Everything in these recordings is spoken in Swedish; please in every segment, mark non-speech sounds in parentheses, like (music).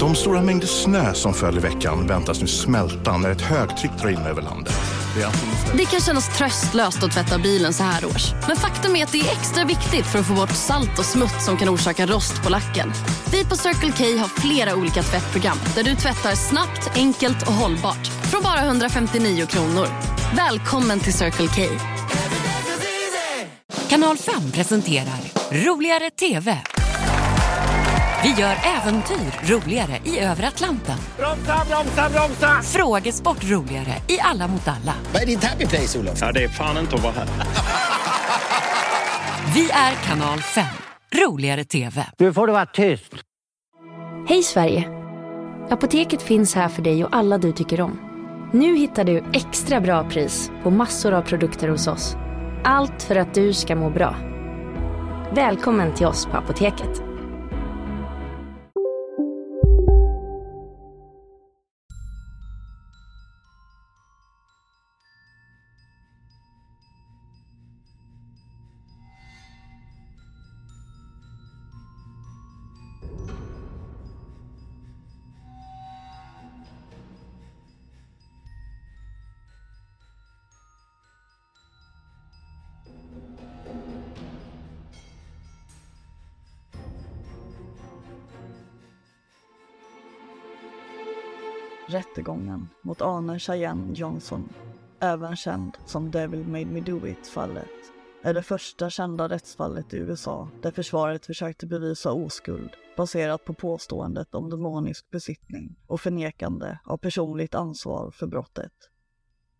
De stora mängder snö som föll i veckan väntas nu smälta när ett högtryck drar in över landet. Det, är det kan kännas tröstlöst att tvätta bilen så här års. Men faktum är att det är extra viktigt för att få bort salt och smuts som kan orsaka rost på lacken. Vi på Circle K har flera olika tvättprogram där du tvättar snabbt, enkelt och hållbart. Från bara 159 kronor. Välkommen till Circle K. Kanal 5 presenterar Roligare TV. Vi gör äventyr roligare i över Atlanten. Bromsa, bromsa, bromsa! Frågesport roligare i Alla mot alla. Vad är din happy place, Olof? Ja, det är fan inte att vara här. (laughs) Vi är Kanal 5. Roligare TV. Nu får du vara tyst. Hej Sverige! Apoteket finns här för dig och alla du tycker om. Nu hittar du extra bra pris på massor av produkter hos oss. Allt för att du ska må bra. Välkommen till oss på Apoteket. Rättegången mot Arne Cheyenne Johnson, även känd som Devil Made Me Do It-fallet, är det första kända rättsfallet i USA där försvaret försökte bevisa oskuld baserat på påståendet om demonisk besittning och förnekande av personligt ansvar för brottet.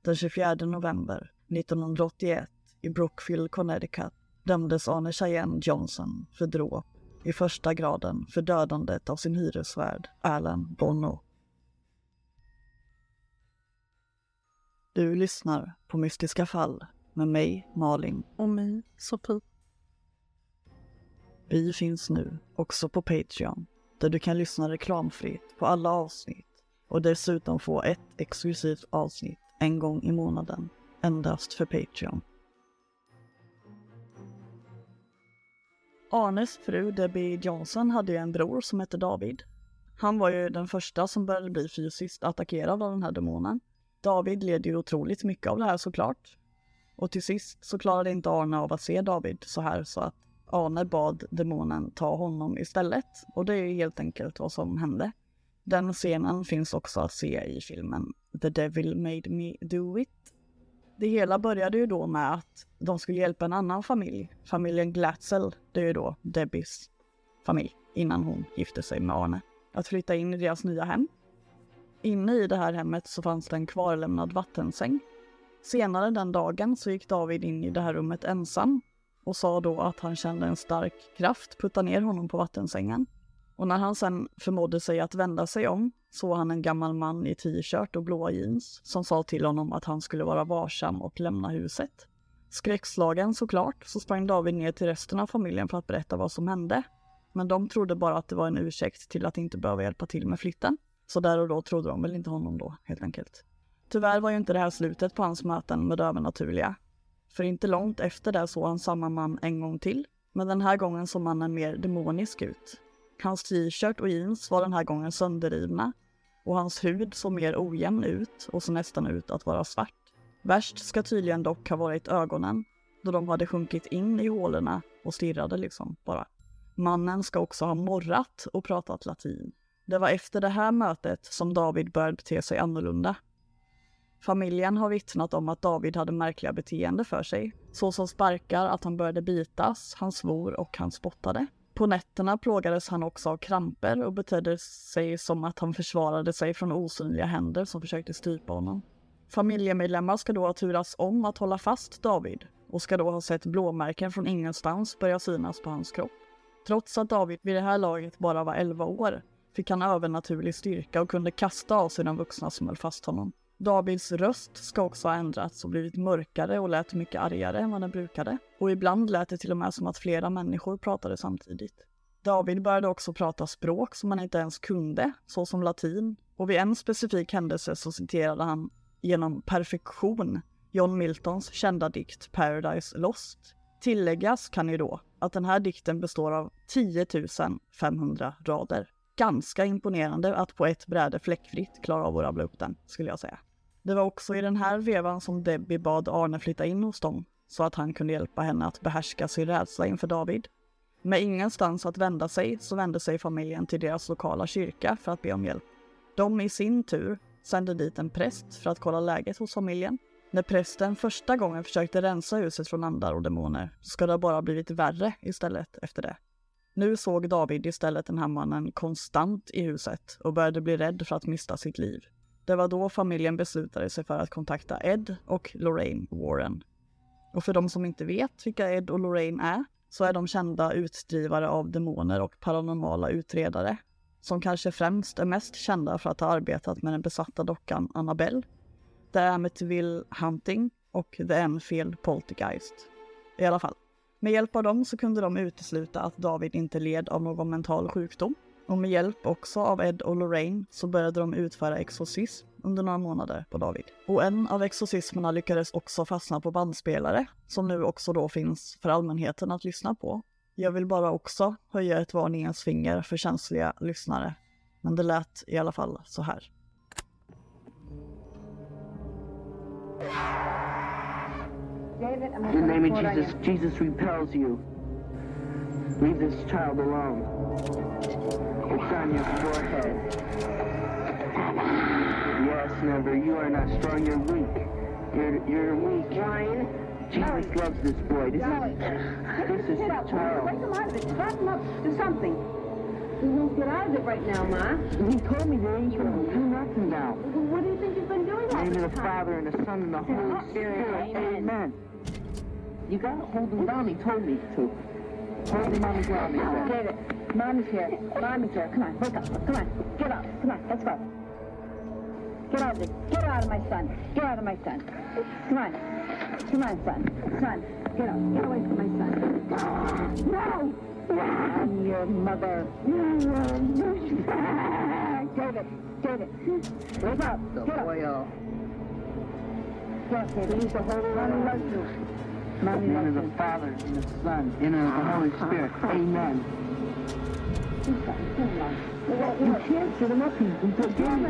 Den 24 november 1981 i Brookfield, Connecticut dömdes Arne Cheyenne Johnson för dråp i första graden för dödandet av sin hyresvärd Alan Bono. Du lyssnar på Mystiska fall med mig, Malin. Och mig, Sofie. Vi finns nu också på Patreon, där du kan lyssna reklamfritt på alla avsnitt och dessutom få ett exklusivt avsnitt en gång i månaden, endast för Patreon. Arnes fru Debbie Johnson hade ju en bror som hette David. Han var ju den första som började bli fysiskt attackerad av den här demonen. David led ju otroligt mycket av det här såklart. Och till sist så klarade inte Arne av att se David så här så att Arne bad demonen ta honom istället. Och det är ju helt enkelt vad som hände. Den scenen finns också att se i filmen The Devil Made Me Do It. Det hela började ju då med att de skulle hjälpa en annan familj, familjen Glatzel, det är ju då Debbies familj, innan hon gifte sig med Arne, att flytta in i deras nya hem. Inne i det här hemmet så fanns det en kvarlämnad vattensäng. Senare den dagen så gick David in i det här rummet ensam och sa då att han kände en stark kraft putta ner honom på vattensängen. Och när han sen förmådde sig att vända sig om såg han en gammal man i t-shirt och blåa jeans som sa till honom att han skulle vara varsam och lämna huset. Skräckslagen såklart så sprang David ner till resten av familjen för att berätta vad som hände. Men de trodde bara att det var en ursäkt till att inte behöva hjälpa till med flytten. Så där och då trodde de väl inte honom då, helt enkelt. Tyvärr var ju inte det här slutet på hans möten med det övernaturliga. För inte långt efter det såg han samma man en gång till. Men den här gången såg mannen mer demonisk ut. Hans t-shirt och jeans var den här gången sönderrivna. Och hans hud såg mer ojämn ut och såg nästan ut att vara svart. Värst ska tydligen dock ha varit ögonen, då de hade sjunkit in i hålorna och stirrade liksom bara. Mannen ska också ha morrat och pratat latin. Det var efter det här mötet som David började bete sig annorlunda. Familjen har vittnat om att David hade märkliga beteende för sig, såsom sparkar, att han började bitas, han svor och han spottade. På nätterna plågades han också av kramper och betedde sig som att han försvarade sig från osynliga händer som försökte strypa honom. Familjemedlemmar ska då ha turas om att hålla fast David och ska då ha sett blåmärken från ingenstans börja synas på hans kropp. Trots att David vid det här laget bara var 11 år fick han övernaturlig styrka och kunde kasta av sig de vuxna som höll fast honom. Davids röst ska också ha ändrats och blivit mörkare och lät mycket argare än vad den brukade. Och ibland lät det till och med som att flera människor pratade samtidigt. David började också prata språk som han inte ens kunde, såsom latin. Och vid en specifik händelse så citerade han genom perfektion John Miltons kända dikt Paradise Lost. Tilläggas kan ju då att den här dikten består av 10 500 rader ganska imponerande att på ett bräde fläckfritt klara av att rabbla upp den, skulle jag säga. Det var också i den här vevan som Debbie bad Arne flytta in hos dem så att han kunde hjälpa henne att behärska sin rädsla inför David. Med ingenstans att vända sig så vände sig familjen till deras lokala kyrka för att be om hjälp. De i sin tur sände dit en präst för att kolla läget hos familjen. När prästen första gången försökte rensa huset från andar och demoner ska det bara blivit värre istället efter det. Nu såg David istället den här mannen konstant i huset och började bli rädd för att mista sitt liv. Det var då familjen beslutade sig för att kontakta Ed och Lorraine Warren. Och för de som inte vet vilka Ed och Lorraine är så är de kända utdrivare av demoner och paranormala utredare som kanske främst är mest kända för att ha arbetat med den besatta dockan Annabelle, The Amityville Hunting och The Enfield Poltergeist. I alla fall. Med hjälp av dem så kunde de utesluta att David inte led av någon mental sjukdom. Och med hjälp också av Ed och Lorraine så började de utföra exorcism under några månader på David. Och en av exorcismerna lyckades också fastna på bandspelare som nu också då finns för allmänheten att lyssna på. Jag vill bara också höja ett varningens finger för känsliga lyssnare. Men det lät i alla fall så här. In the name of Jesus, Jesus repels you. Leave this child alone. It's on your forehead. Yes, never. You are not strong. You're weak. You're you're weak. Ryan. Jesus loves this boy. This is this is up. Wake him out of it. Strap him up. Do something. He won't get out of it right now, Ma. He told me there ain't gonna do nothing now. What do you think he's been doing all In the name this of the? Father and the Son and the Holy Spirit. Amen. You gotta hold him down. He told me to. Hold him on the ground. He said. Get it. Mommy's here. Mommy's here. Come on. Wake up. Come on. Get up. Come on. Let's go. Get out of it. Get out of my son. Get out of my son. Come on. Come on, son. Son. Get out. Get away from my son. No! I'm your mother. David. David. Wake up. The Get up. Get up, David. He's the Holy Mommy loves you. In Mommy the name loves of the you. Father and the Son and of the Holy Spirit. Amen. You can't sit him up. He's he's getting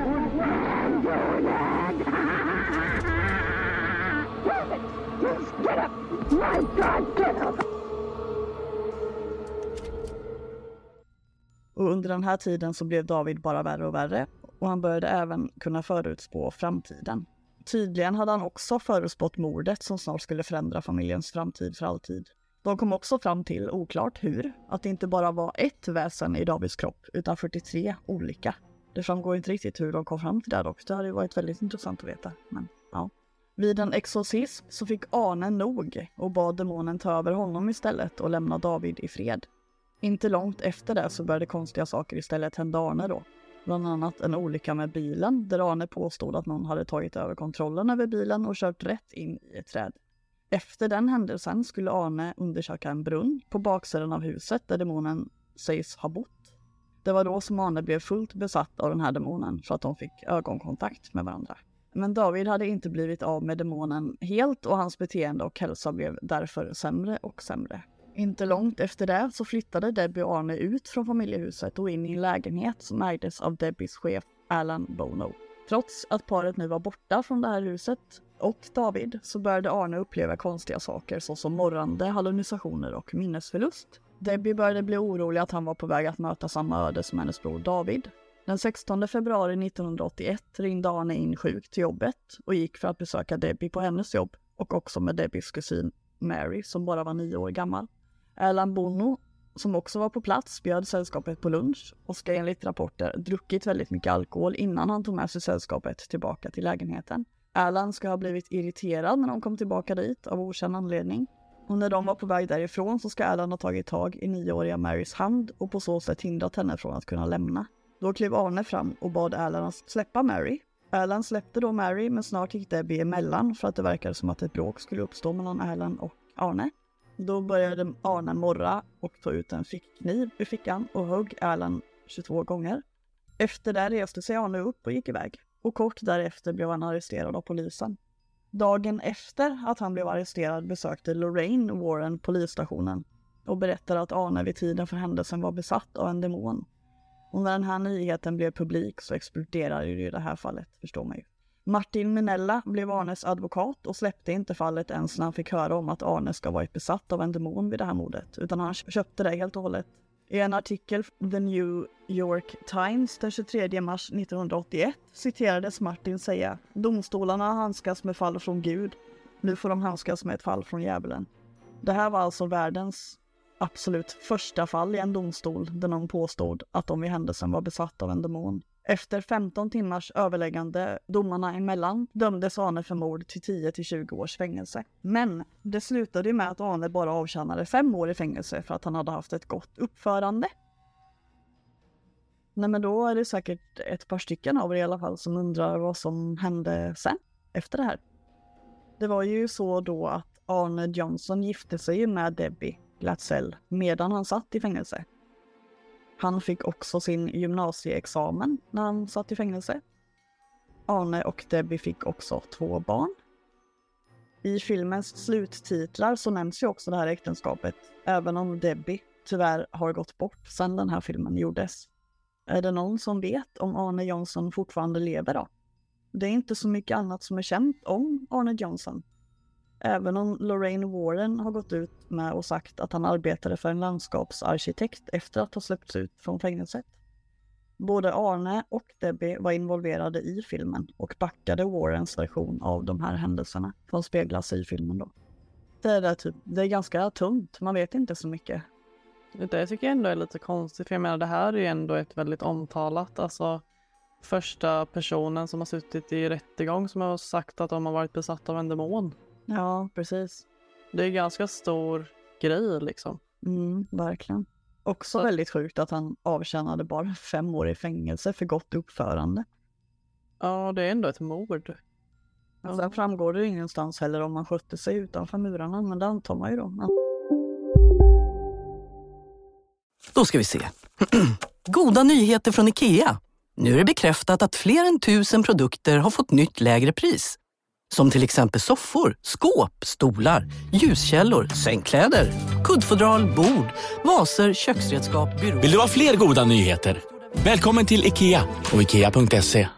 Och under den här tiden så blev David bara värre och värre och han började även kunna förutspå framtiden. Tydligen hade han också förutspått mordet som snart skulle förändra familjens framtid för alltid. De kom också fram till, oklart hur, att det inte bara var ett väsen i Davids kropp utan 43 olika. Det framgår inte riktigt hur de kom fram till det dock. Det hade ju varit väldigt intressant att veta. Men ja. Vid en exorcism så fick Arne nog och bad demonen ta över honom istället och lämna David i fred. Inte långt efter det så började konstiga saker istället hända Arne då. Bland annat en olycka med bilen där Arne påstod att någon hade tagit över kontrollen över bilen och kört rätt in i ett träd. Efter den händelsen skulle Arne undersöka en brunn på baksidan av huset där demonen sägs ha bott. Det var då som Arne blev fullt besatt av den här demonen för att de fick ögonkontakt med varandra. Men David hade inte blivit av med demonen helt och hans beteende och hälsa blev därför sämre och sämre. Inte långt efter det så flyttade Debbie och Arne ut från familjehuset och in i en lägenhet som ägdes av Debbies chef Alan Bono. Trots att paret nu var borta från det här huset och David så började Arne uppleva konstiga saker såsom morrande, hallucinationer och minnesförlust. Debbie började bli orolig att han var på väg att möta samma öde som hennes bror David. Den 16 februari 1981 ringde Arne in sjuk till jobbet och gick för att besöka Debbie på hennes jobb och också med Debbies kusin Mary som bara var nio år gammal. Erland Bono, som också var på plats, bjöd sällskapet på lunch och ska enligt rapporter druckit väldigt mycket alkohol innan han tog med sig sällskapet tillbaka till lägenheten. Erland ska ha blivit irriterad när de kom tillbaka dit av okänd anledning. Och när de var på väg därifrån så ska Erland ha tagit tag i nioåriga Marys hand och på så sätt hindrat henne från att kunna lämna. Då klev Arne fram och bad Erland att släppa Mary. Erland släppte då Mary men snart gick Debbie emellan för att det verkade som att ett bråk skulle uppstå mellan Erland och Arne. Då började Arne morra och ta ut en fickkniv ur fickan och högg Erland 22 gånger. Efter det reste sig Arne upp och gick iväg. Och kort därefter blev han arresterad av polisen. Dagen efter att han blev arresterad besökte Lorraine Warren polisstationen och berättade att Arne vid tiden för händelsen var besatt av en demon. Och när den här nyheten blev publik så exploderade det i det här fallet, förstår man ju. Martin Minella blev Arnes advokat och släppte inte fallet ens när han fick höra om att Arne ska varit besatt av en demon vid det här mordet, utan han köpte det helt och hållet. I en artikel i The New York Times den 23 mars 1981 citerades Martin säga “Domstolarna handskas med fall från Gud, nu får de handskas med ett fall från djävulen”. Det här var alltså världens absolut första fall i en domstol där någon påstod att de vid händelsen var besatt av en demon. Efter 15 timmars överläggande domarna emellan dömdes Arne för mord till 10 till 20 års fängelse. Men det slutade ju med att Arne bara avtjänade fem år i fängelse för att han hade haft ett gott uppförande. Nej men då är det säkert ett par stycken av er i alla fall som undrar vad som hände sen, efter det här. Det var ju så då att Arne Johnson gifte sig med Debbie Glatzell medan han satt i fängelse. Han fick också sin gymnasieexamen när han satt i fängelse. Arne och Debbie fick också två barn. I filmens sluttitlar så nämns ju också det här äktenskapet, även om Debbie tyvärr har gått bort sedan den här filmen gjordes. Är det någon som vet om Arne Johnson fortfarande lever då? Det är inte så mycket annat som är känt om Arne Johnson. Även om Lorraine Warren har gått ut med och sagt att han arbetade för en landskapsarkitekt efter att ha släppts ut från fängelset. Både Arne och Debbie var involverade i filmen och backade Warrens version av de här händelserna som speglas i filmen då. Det är, där typ, det är ganska tunt, man vet inte så mycket. Det tycker jag ändå är lite konstigt, för jag menar det här är ju ändå ett väldigt omtalat, alltså första personen som har suttit i rättegång som har sagt att de har varit besatta av en demon. Ja, precis. Det är ganska stor grej liksom. Mm, verkligen. Också Så. väldigt sjukt att han avtjänade bara fem år i fängelse för gott uppförande. Ja, det är ändå ett mord. Ja. Sen framgår det ingenstans heller om han skötte sig utanför murarna, men det antar man ju då. Men... Då ska vi se. (clears throat) Goda nyheter från IKEA. Nu är det bekräftat att fler än tusen produkter har fått nytt lägre pris. Som till exempel soffor, skåp, stolar, ljuskällor, sängkläder, kuddfodral, bord, vaser, köksredskap, byråer. Vill du ha fler goda nyheter? Välkommen till IKEA och IKEA.se.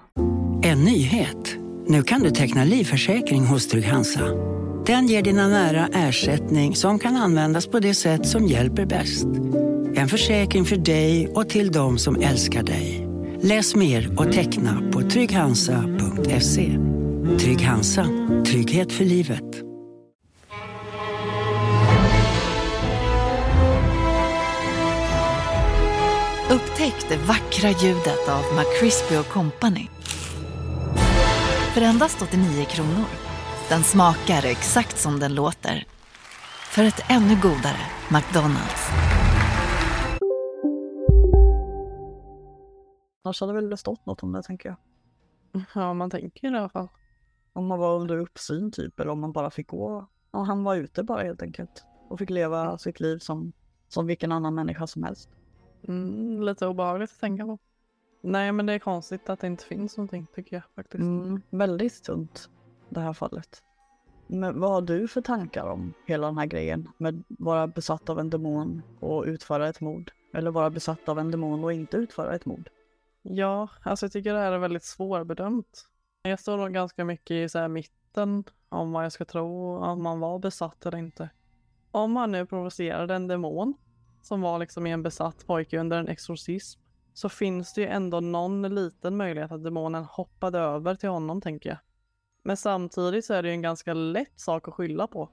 En nyhet. Nu kan du teckna livförsäkring hos Trygg-Hansa. Den ger dina nära ersättning som kan användas på det sätt som hjälper bäst. En försäkring för dig och till de som älskar dig. Läs mer och teckna på trygghansa.se. Trygg Hansa. Trygghet för livet. Upptäck det vackra ljudet av McCrispy Company. För endast 89 kronor. Den smakar exakt som den låter. För ett ännu godare McDonalds. Annars hade väl stått något om det, tänker jag. Ja, man tänker i alla fall. Om man var under uppsyn typ, eller om man bara fick gå. Ja, han var ute bara helt enkelt. Och fick leva sitt liv som, som vilken annan människa som helst. Mm, lite obehagligt att tänka på. Nej, men det är konstigt att det inte finns någonting tycker jag faktiskt. Mm, väldigt tunt det här fallet. Men vad har du för tankar om hela den här grejen med att vara besatt av en demon och utföra ett mord? Eller vara besatt av en demon och inte utföra ett mord? Ja, alltså jag tycker det här är väldigt svårbedömt. Jag står nog ganska mycket i så här mitten om vad jag ska tro om man var besatt eller inte. Om man nu provocerade en demon som var liksom i en besatt pojke under en exorcism så finns det ju ändå någon liten möjlighet att demonen hoppade över till honom tänker jag. Men samtidigt så är det ju en ganska lätt sak att skylla på.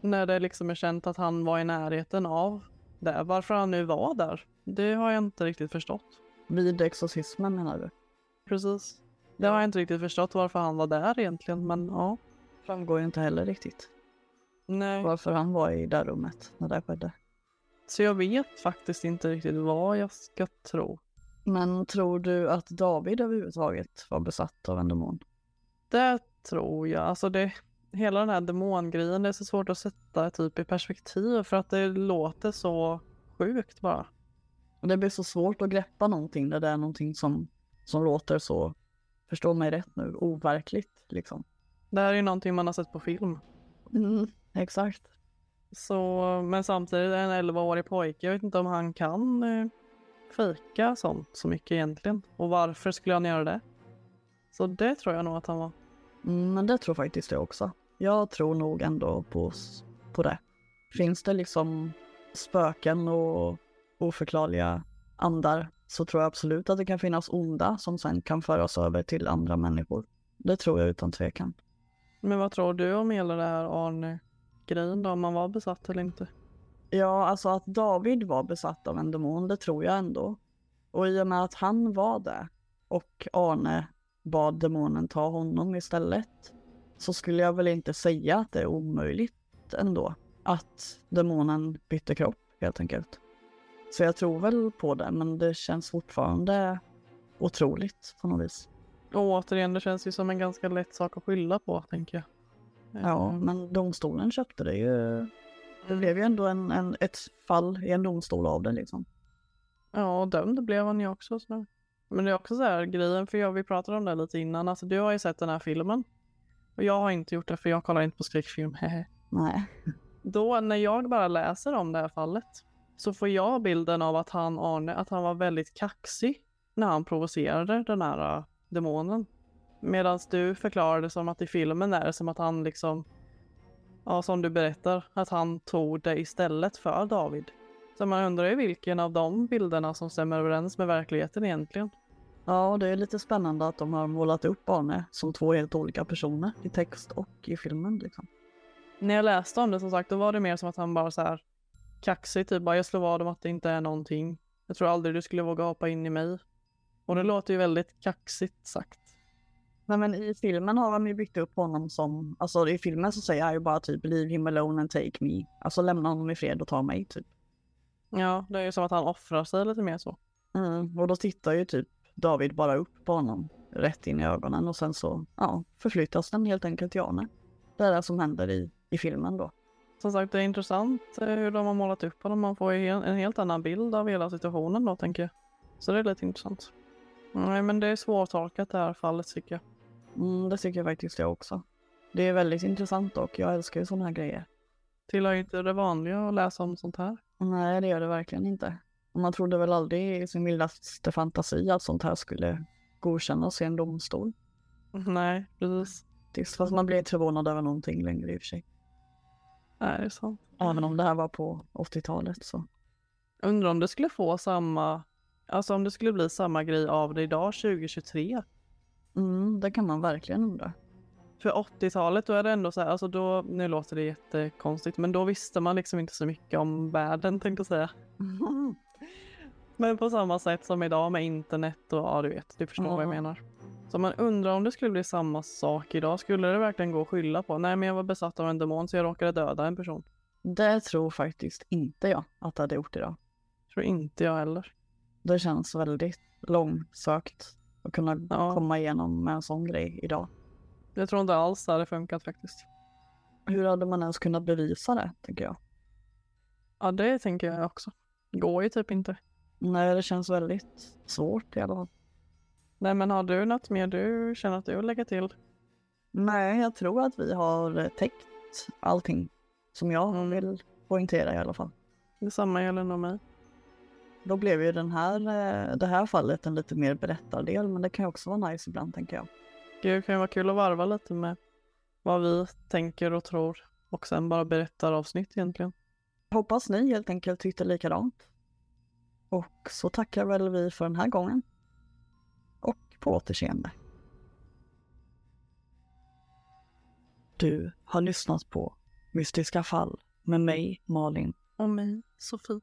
När det liksom är känt att han var i närheten av det. Varför han nu var där, det har jag inte riktigt förstått. Vid exorcismen menar du? Precis. Det har jag inte riktigt förstått varför han var där egentligen, men ja. Framgår ju inte heller riktigt. Nej. Varför han var i det rummet när det skedde. Så jag vet faktiskt inte riktigt vad jag ska tro. Men tror du att David överhuvudtaget var besatt av en demon? Det tror jag. Alltså det, hela den här demongrejen, det är så svårt att sätta typ i perspektiv för att det låter så sjukt bara. Och det blir så svårt att greppa någonting när det är någonting som, som låter så förstå mig rätt nu, overkligt liksom. Det här är ju någonting man har sett på film. Mm, exakt. Så, men samtidigt en 11-årig pojke, jag vet inte om han kan eh, fejka sånt så mycket egentligen. Och varför skulle han göra det? Så det tror jag nog att han var. Mm, men det tror faktiskt jag också. Jag tror nog ändå på, på det. Finns det liksom spöken och oförklarliga andar så tror jag absolut att det kan finnas onda som sen kan föras över till andra människor. Det tror jag utan tvekan. Men vad tror du om hela det här Arne-grejen då, om man var besatt eller inte? Ja, alltså att David var besatt av en demon, det tror jag ändå. Och i och med att han var det och Arne bad demonen ta honom istället så skulle jag väl inte säga att det är omöjligt ändå. Att demonen bytte kropp helt enkelt. Så jag tror väl på det, men det känns fortfarande otroligt på något vis. Och återigen, det känns ju som en ganska lätt sak att skylla på, tänker jag. Ja, men domstolen köpte det ju. Det blev ju ändå en, en, ett fall i en domstol av det liksom. Ja, och dömd blev han ju också. Så. Men det är också så här grejen, för jag, vi pratade om det lite innan. Alltså du har ju sett den här filmen. Och jag har inte gjort det, för jag kollar inte på skräckfilm. (laughs) Nej. Då när jag bara läser om det här fallet så får jag bilden av att han, Arne, att han var väldigt kaxig när han provocerade den här uh, demonen. Medan du förklarade som att i filmen är det som att han liksom, ja som du berättar, att han tog det istället för David. Så man undrar ju vilken av de bilderna som stämmer överens med verkligheten egentligen. Ja, det är lite spännande att de har målat upp Arne som två helt olika personer i text och i filmen. Liksom. När jag läste om det som sagt, då var det mer som att han bara så här kaxig, typ bara jag slår vad om att det inte är någonting. Jag tror aldrig du skulle våga hoppa in i mig. Och det låter ju väldigt kaxigt sagt. Nej men i filmen har de ju byggt upp honom som, alltså i filmen så säger han ju bara typ leave him alone and take me. Alltså lämna honom i fred och ta mig typ. Ja, det är ju som att han offrar sig lite mer så. Mm, och då tittar ju typ David bara upp på honom rätt in i ögonen och sen så, ja, förflyttas den helt enkelt till Arne. Det är det som händer i, i filmen då. Som sagt, det är intressant eh, hur de har målat upp honom. Man får en helt annan bild av hela situationen då, tänker jag. Så det är lite intressant. Nej, men det är svårtolkat det här fallet tycker jag. Mm, det tycker jag faktiskt jag också. Det är väldigt intressant och jag älskar ju sådana här grejer. Tillhör inte det vanliga att läsa om sånt här? Nej, det gör det verkligen inte. Man trodde väl aldrig i sin vildaste fantasi att sånt här skulle godkännas i en domstol. (laughs) Nej, precis. Tills fast man blir inte förvånad över någonting längre i och för sig. Nej, det är sant. Även om det här var på 80-talet så. Undrar om det skulle få samma, alltså om det skulle bli samma grej av det idag 2023? Mm, det kan man verkligen undra. För 80-talet då är det ändå så här, alltså då, nu låter det jättekonstigt, men då visste man liksom inte så mycket om världen tänkte jag säga. (laughs) Men på samma sätt som idag med internet och ja du vet, du förstår vad jag menar. Så man undrar om det skulle bli samma sak idag. Skulle det verkligen gå att skylla på? Nej, men jag var besatt av en demon så jag råkade döda en person. Det tror faktiskt inte jag att det hade gjort idag. Tror inte jag heller. Det känns väldigt långsökt att kunna ja. komma igenom med en sån grej idag. Jag tror inte alls det hade funkat faktiskt. Hur hade man ens kunnat bevisa det, tänker jag? Ja, det tänker jag också. Går ju typ inte. Nej, det känns väldigt svårt i alla fall. Nej, men har du något mer du känner att du vill lägga till? Nej, jag tror att vi har täckt allting som jag mm. vill poängtera i alla fall. Detsamma gäller nog mig. Då blev ju den här, eh, det här fallet en lite mer berättardel, men det kan ju också vara nice ibland tänker jag. Det kan ju vara kul att varva lite med vad vi tänker och tror och sen bara berättar avsnitt egentligen. Hoppas ni helt enkelt tyckte likadant. Och så tackar väl vi för den här gången. På återseende. Du har lyssnat på Mystiska fall med mig, Malin. Och mig, Sofie.